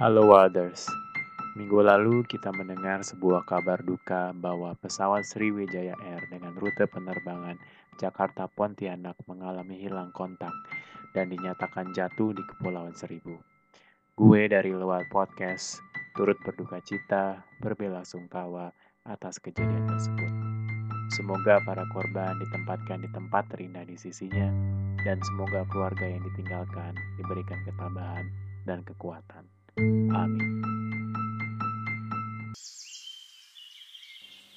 Halo Wilders, minggu lalu kita mendengar sebuah kabar duka bahwa pesawat Sriwijaya Air dengan rute penerbangan Jakarta Pontianak mengalami hilang kontak dan dinyatakan jatuh di Kepulauan Seribu. Gue dari Luar Podcast turut berduka cita, berbela sungkawa atas kejadian tersebut. Semoga para korban ditempatkan di tempat terindah di sisinya, dan semoga keluarga yang ditinggalkan diberikan ketabahan dan kekuatan. Amin.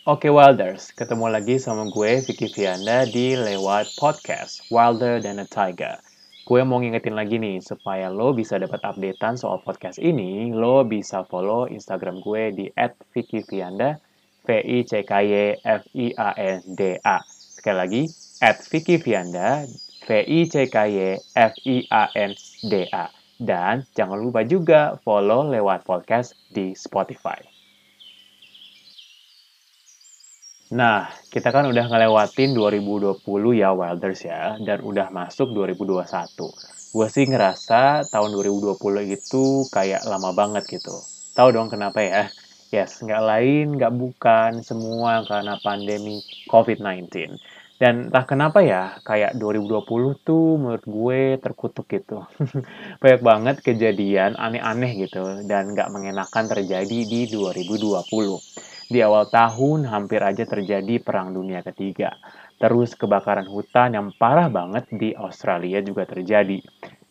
Oke Wilders, ketemu lagi sama gue Vicky Fianda di lewat podcast Wilder Than a Tiger. Gue mau ngingetin lagi nih, supaya lo bisa dapat updatean soal podcast ini, lo bisa follow Instagram gue di @vickyfianda, V-I-C-K-Y-F-I-A-N-D-A. Sekali lagi, @vickyfianda, V-I-C-K-Y-F-I-A-N-D-A. Dan jangan lupa juga follow lewat podcast di Spotify. Nah, kita kan udah ngelewatin 2020 ya Wilders ya, dan udah masuk 2021. Gue sih ngerasa tahun 2020 itu kayak lama banget gitu. Tahu dong kenapa ya? Yes, nggak lain, nggak bukan, semua karena pandemi COVID-19. Dan entah kenapa ya, kayak 2020 tuh menurut gue terkutuk gitu. Banyak banget kejadian aneh-aneh gitu, dan nggak mengenakan terjadi di 2020. Di awal tahun hampir aja terjadi Perang Dunia Ketiga. Terus kebakaran hutan yang parah banget di Australia juga terjadi.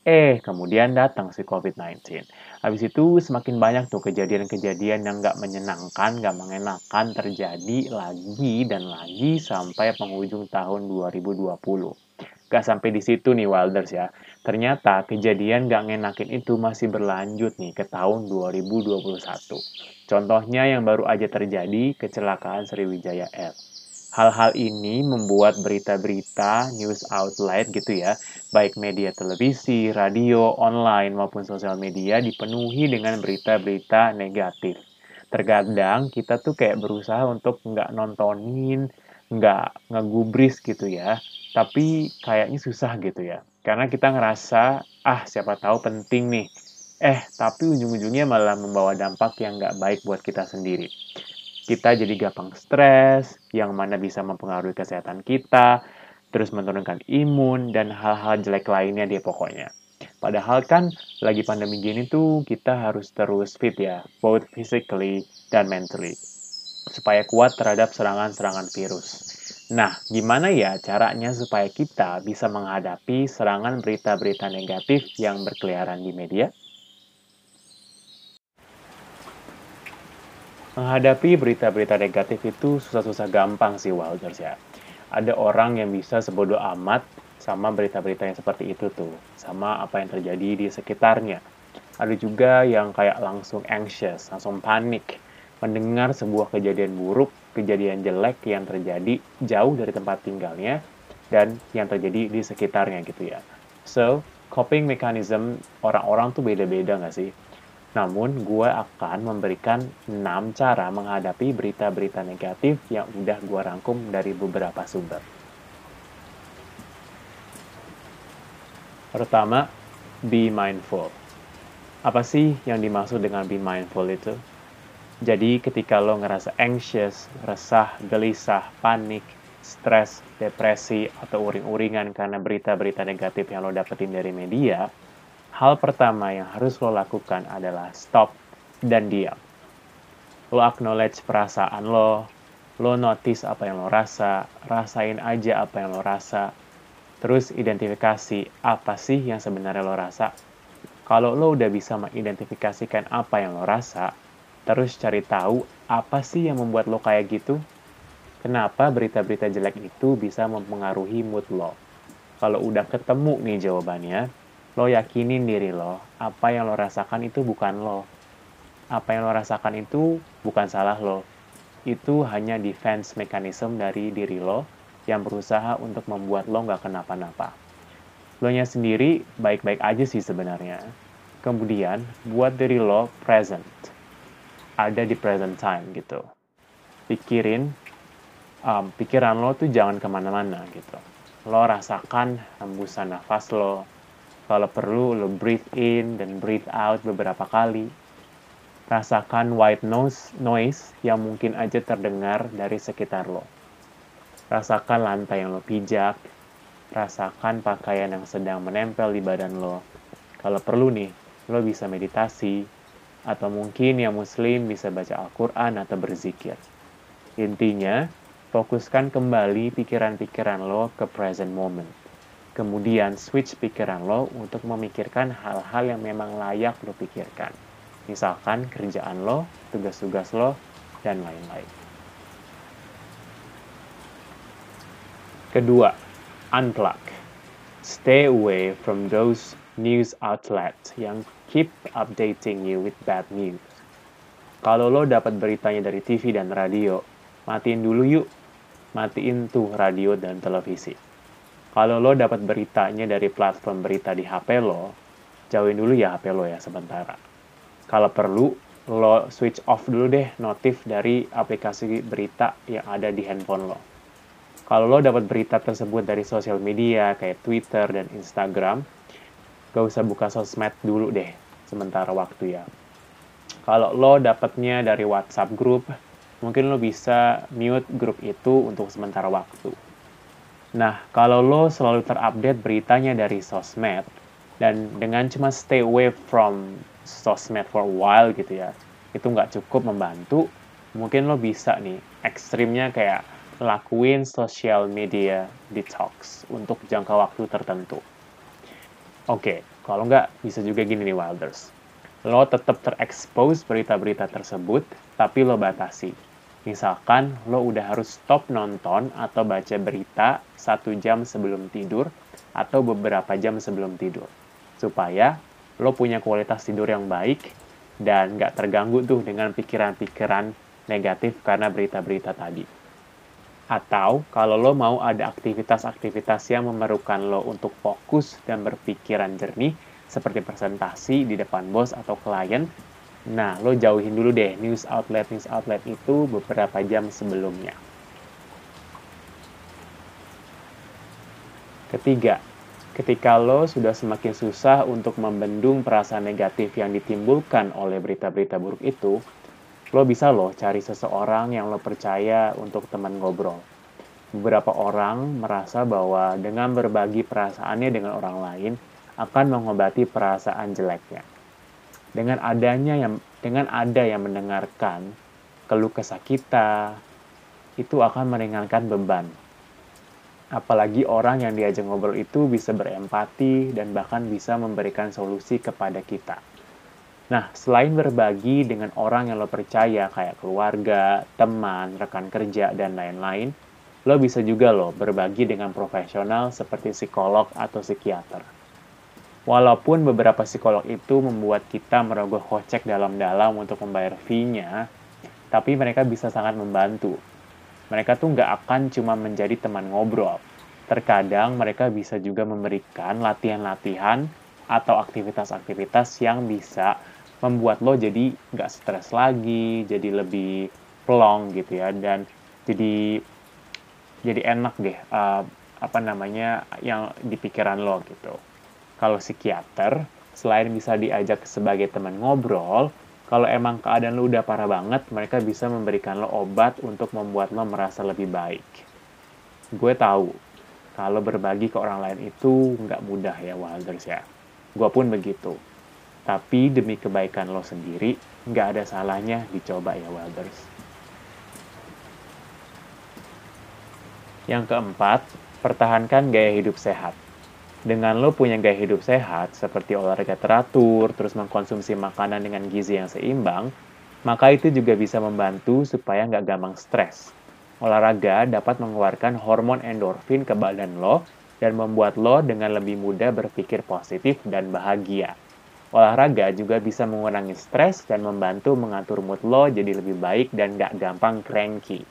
Eh, kemudian datang si COVID-19. Habis itu semakin banyak tuh kejadian-kejadian yang nggak menyenangkan, nggak mengenakan terjadi lagi dan lagi sampai penghujung tahun 2020. Gak sampai di situ nih Wilders ya. Ternyata kejadian gak ngenakin itu masih berlanjut nih ke tahun 2021. Contohnya yang baru aja terjadi, kecelakaan Sriwijaya Air. Hal-hal ini membuat berita-berita, news outlet gitu ya, baik media televisi, radio, online, maupun sosial media dipenuhi dengan berita-berita negatif. Terkadang kita tuh kayak berusaha untuk nggak nontonin, nggak ngegubris gitu ya, tapi kayaknya susah gitu ya. Karena kita ngerasa, ah siapa tahu penting nih, Eh, tapi ujung-ujungnya malah membawa dampak yang nggak baik buat kita sendiri. Kita jadi gampang stres, yang mana bisa mempengaruhi kesehatan kita, terus menurunkan imun, dan hal-hal jelek lainnya dia pokoknya. Padahal kan lagi pandemi gini tuh kita harus terus fit ya, both physically dan mentally. Supaya kuat terhadap serangan-serangan virus. Nah, gimana ya caranya supaya kita bisa menghadapi serangan berita-berita negatif yang berkeliaran di media? Menghadapi berita-berita negatif itu susah-susah gampang sih Wilders ya. Ada orang yang bisa sebodoh amat sama berita-berita yang seperti itu tuh, sama apa yang terjadi di sekitarnya. Ada juga yang kayak langsung anxious, langsung panik, mendengar sebuah kejadian buruk, kejadian jelek yang terjadi jauh dari tempat tinggalnya, dan yang terjadi di sekitarnya gitu ya. So, coping mechanism orang-orang tuh beda-beda nggak sih? Namun, gue akan memberikan 6 cara menghadapi berita-berita negatif yang udah gue rangkum dari beberapa sumber. Pertama, be mindful. Apa sih yang dimaksud dengan be mindful itu? Jadi ketika lo ngerasa anxious, resah, gelisah, panik, stres, depresi, atau uring-uringan karena berita-berita negatif yang lo dapetin dari media, hal pertama yang harus lo lakukan adalah stop dan diam. Lo acknowledge perasaan lo, lo notice apa yang lo rasa, rasain aja apa yang lo rasa, terus identifikasi apa sih yang sebenarnya lo rasa. Kalau lo udah bisa mengidentifikasikan apa yang lo rasa, terus cari tahu apa sih yang membuat lo kayak gitu, kenapa berita-berita jelek itu bisa mempengaruhi mood lo. Kalau udah ketemu nih jawabannya, lo yakinin diri lo, apa yang lo rasakan itu bukan lo. Apa yang lo rasakan itu bukan salah lo. Itu hanya defense mechanism dari diri lo yang berusaha untuk membuat lo nggak kenapa-napa. Lo nya sendiri baik-baik aja sih sebenarnya. Kemudian, buat diri lo present. Ada di present time gitu. Pikirin, um, pikiran lo tuh jangan ke mana-mana gitu. Lo rasakan hembusan nafas lo, kalau perlu lo breathe in dan breathe out beberapa kali. Rasakan white noise, noise yang mungkin aja terdengar dari sekitar lo. Rasakan lantai yang lo pijak, rasakan pakaian yang sedang menempel di badan lo. Kalau perlu nih, lo bisa meditasi, atau mungkin yang muslim bisa baca Al-Quran atau berzikir. Intinya, fokuskan kembali pikiran-pikiran lo ke present moment. Kemudian switch pikiran lo untuk memikirkan hal-hal yang memang layak lo pikirkan. Misalkan kerjaan lo, tugas-tugas lo, dan lain-lain. Kedua, unplug. Stay away from those news outlets yang keep updating you with bad news. Kalau lo dapat beritanya dari TV dan radio, matiin dulu yuk. Matiin tuh radio dan televisi kalau lo dapat beritanya dari platform berita di HP lo, jauhin dulu ya HP lo ya sementara. Kalau perlu, lo switch off dulu deh notif dari aplikasi berita yang ada di handphone lo. Kalau lo dapat berita tersebut dari sosial media kayak Twitter dan Instagram, gak usah buka sosmed dulu deh sementara waktu ya. Kalau lo dapatnya dari WhatsApp group, mungkin lo bisa mute grup itu untuk sementara waktu Nah, kalau lo selalu terupdate beritanya dari sosmed, dan dengan cuma stay away from sosmed for a while gitu ya, itu nggak cukup membantu, mungkin lo bisa nih, ekstrimnya kayak lakuin social media detox untuk jangka waktu tertentu. Oke, okay, kalau nggak bisa juga gini nih Wilders. Lo tetap terekspos berita-berita tersebut, tapi lo batasi Misalkan lo udah harus stop nonton atau baca berita satu jam sebelum tidur atau beberapa jam sebelum tidur. Supaya lo punya kualitas tidur yang baik dan nggak terganggu tuh dengan pikiran-pikiran negatif karena berita-berita tadi. Atau kalau lo mau ada aktivitas-aktivitas yang memerlukan lo untuk fokus dan berpikiran jernih, seperti presentasi di depan bos atau klien, Nah, lo jauhin dulu deh news outlet-news outlet itu beberapa jam sebelumnya. Ketiga, ketika lo sudah semakin susah untuk membendung perasaan negatif yang ditimbulkan oleh berita-berita buruk itu, lo bisa lo cari seseorang yang lo percaya untuk teman ngobrol. Beberapa orang merasa bahwa dengan berbagi perasaannya dengan orang lain akan mengobati perasaan jeleknya dengan adanya yang dengan ada yang mendengarkan keluh kesah kita itu akan meringankan beban. Apalagi orang yang diajak ngobrol itu bisa berempati dan bahkan bisa memberikan solusi kepada kita. Nah, selain berbagi dengan orang yang lo percaya kayak keluarga, teman, rekan kerja, dan lain-lain, lo bisa juga lo berbagi dengan profesional seperti psikolog atau psikiater. Walaupun beberapa psikolog itu membuat kita merogoh kocek dalam-dalam untuk membayar fee-nya, tapi mereka bisa sangat membantu. Mereka tuh nggak akan cuma menjadi teman ngobrol. Terkadang mereka bisa juga memberikan latihan-latihan atau aktivitas-aktivitas yang bisa membuat lo jadi nggak stres lagi, jadi lebih plong gitu ya, dan jadi jadi enak deh uh, apa namanya yang di pikiran lo gitu. Kalau psikiater, selain bisa diajak sebagai teman ngobrol, kalau emang keadaan lo udah parah banget, mereka bisa memberikan lo obat untuk membuat lo merasa lebih baik. Gue tahu, kalau berbagi ke orang lain itu nggak mudah ya, Wilders ya. Gue pun begitu. Tapi demi kebaikan lo sendiri, nggak ada salahnya dicoba ya, Wilders. Yang keempat, pertahankan gaya hidup sehat dengan lo punya gaya hidup sehat, seperti olahraga teratur, terus mengkonsumsi makanan dengan gizi yang seimbang, maka itu juga bisa membantu supaya nggak gampang stres. Olahraga dapat mengeluarkan hormon endorfin ke badan lo dan membuat lo dengan lebih mudah berpikir positif dan bahagia. Olahraga juga bisa mengurangi stres dan membantu mengatur mood lo jadi lebih baik dan nggak gampang cranky.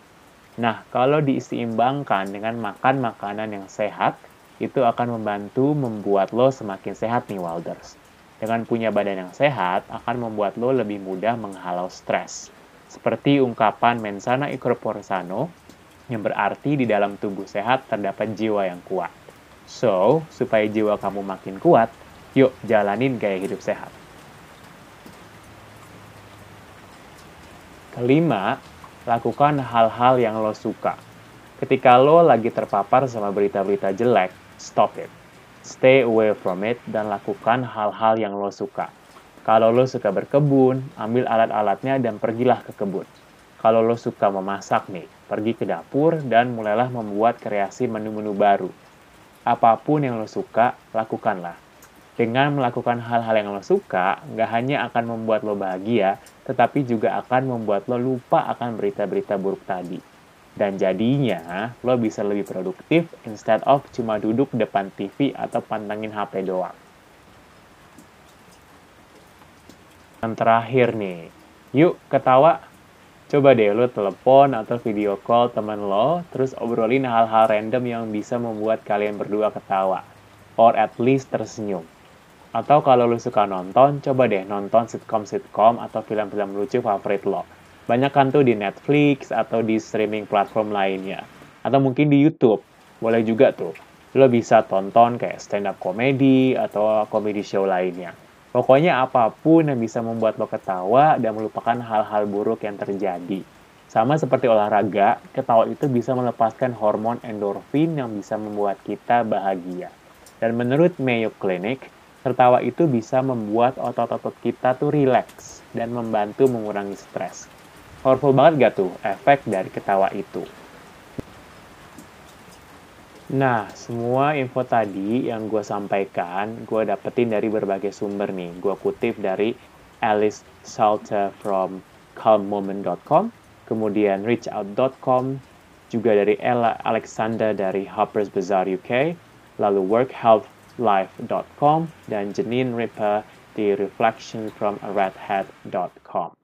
Nah, kalau diseimbangkan dengan makan makanan yang sehat, itu akan membantu membuat lo semakin sehat nih Wilders. Dengan punya badan yang sehat, akan membuat lo lebih mudah menghalau stres. Seperti ungkapan mensana incorpore sano, yang berarti di dalam tubuh sehat terdapat jiwa yang kuat. So, supaya jiwa kamu makin kuat, yuk jalanin gaya hidup sehat. Kelima, lakukan hal-hal yang lo suka. Ketika lo lagi terpapar sama berita-berita jelek, stop it. Stay away from it dan lakukan hal-hal yang lo suka. Kalau lo suka berkebun, ambil alat-alatnya dan pergilah ke kebun. Kalau lo suka memasak nih, pergi ke dapur dan mulailah membuat kreasi menu-menu baru. Apa pun yang lo suka, lakukanlah dengan melakukan hal-hal yang lo suka, nggak hanya akan membuat lo bahagia, tetapi juga akan membuat lo lupa akan berita-berita buruk tadi. Dan jadinya, lo bisa lebih produktif instead of cuma duduk depan TV atau pantengin HP doang. Yang terakhir nih, yuk ketawa. Coba deh lo telepon atau video call teman lo, terus obrolin hal-hal random yang bisa membuat kalian berdua ketawa. Or at least tersenyum. Atau kalau lu suka nonton, coba deh nonton sitcom-sitcom atau film-film lucu favorit lo. Banyak kan tuh di Netflix atau di streaming platform lainnya. Atau mungkin di YouTube. Boleh juga tuh. Lo bisa tonton kayak stand-up comedy atau comedy show lainnya. Pokoknya apa pun yang bisa membuat lo ketawa dan melupakan hal-hal buruk yang terjadi. Sama seperti olahraga, ketawa itu bisa melepaskan hormon endorfin yang bisa membuat kita bahagia. Dan menurut Mayo Clinic, Tertawa itu bisa membuat otot-otot kita tuh rileks dan membantu mengurangi stres. Powerful banget gak tuh efek dari ketawa itu? Nah, semua info tadi yang gue sampaikan, gue dapetin dari berbagai sumber nih. Gue kutip dari Alice Salter from calmmoment.com, kemudian reachout.com, juga dari Ella Alexander dari Harper's Bazaar UK, lalu Work Health life.com dan Janine Ripper di reflectionfromaredhead.com.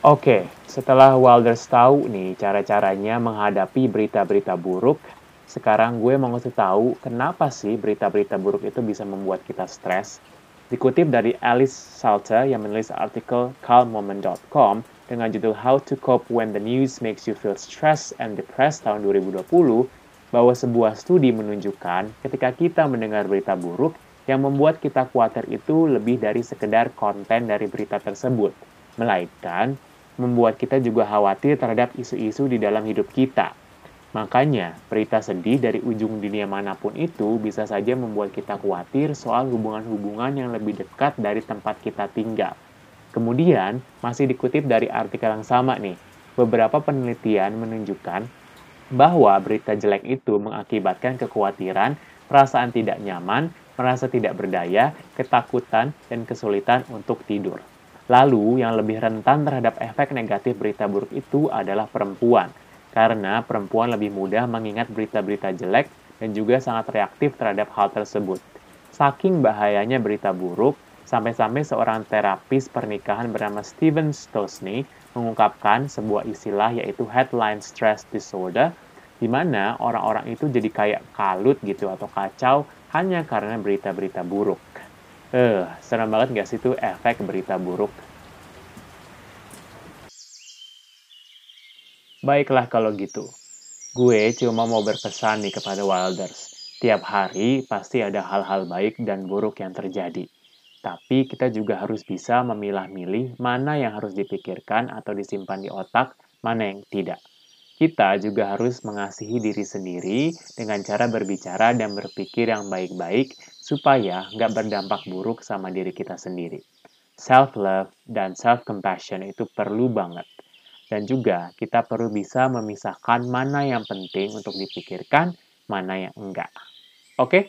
Oke, setelah Wilders tahu nih cara-caranya menghadapi berita-berita buruk, sekarang gue mau ngasih tahu kenapa sih berita-berita buruk itu bisa membuat kita stres. Dikutip dari Alice Salter yang menulis artikel calmmoment.com dengan judul How to Cope When the News Makes You Feel Stressed and Depressed tahun 2020, bahwa sebuah studi menunjukkan ketika kita mendengar berita buruk, yang membuat kita khawatir itu lebih dari sekedar konten dari berita tersebut, melainkan membuat kita juga khawatir terhadap isu-isu di dalam hidup kita. Makanya, berita sedih dari ujung dunia mana pun itu bisa saja membuat kita khawatir soal hubungan-hubungan yang lebih dekat dari tempat kita tinggal. Kemudian, masih dikutip dari artikel yang sama nih, beberapa penelitian menunjukkan bahwa berita jelek itu mengakibatkan kekhawatiran, perasaan tidak nyaman, merasa tidak berdaya, ketakutan, dan kesulitan untuk tidur. Lalu, yang lebih rentan terhadap efek negatif berita buruk itu adalah perempuan, karena perempuan lebih mudah mengingat berita-berita jelek dan juga sangat reaktif terhadap hal tersebut. Saking bahayanya berita buruk, sampai-sampai seorang terapis pernikahan bernama Steven Stosny mengungkapkan sebuah istilah yaitu headline stress disorder, di mana orang-orang itu jadi kayak kalut gitu atau kacau hanya karena berita-berita buruk. Eh, serem banget nggak sih itu efek berita buruk? Baiklah kalau gitu. Gue cuma mau berpesan nih kepada Wilders. Tiap hari pasti ada hal-hal baik dan buruk yang terjadi. Tapi kita juga harus bisa memilah-milih mana yang harus dipikirkan atau disimpan di otak, mana yang tidak. Kita juga harus mengasihi diri sendiri dengan cara berbicara dan berpikir yang baik-baik supaya nggak berdampak buruk sama diri kita sendiri. Self-love dan self-compassion itu perlu banget. Dan juga kita perlu bisa memisahkan mana yang penting untuk dipikirkan, mana yang enggak. Oke? Okay?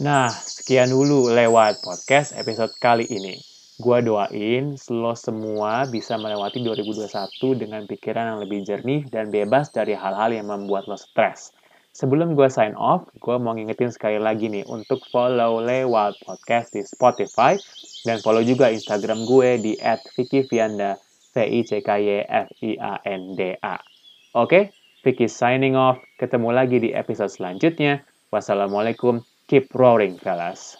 Nah, sekian dulu lewat podcast episode kali ini. Gua doain lo semua bisa melewati 2021 dengan pikiran yang lebih jernih dan bebas dari hal-hal yang membuat lo stres. Sebelum gue sign off, gue mau ngingetin sekali lagi nih untuk follow lewat podcast di Spotify dan follow juga Instagram gue di @vicky_fianda V I C K Y F I A N D A. Oke, Vicky signing off. Ketemu lagi di episode selanjutnya. Wassalamualaikum Keep roaring, fellas.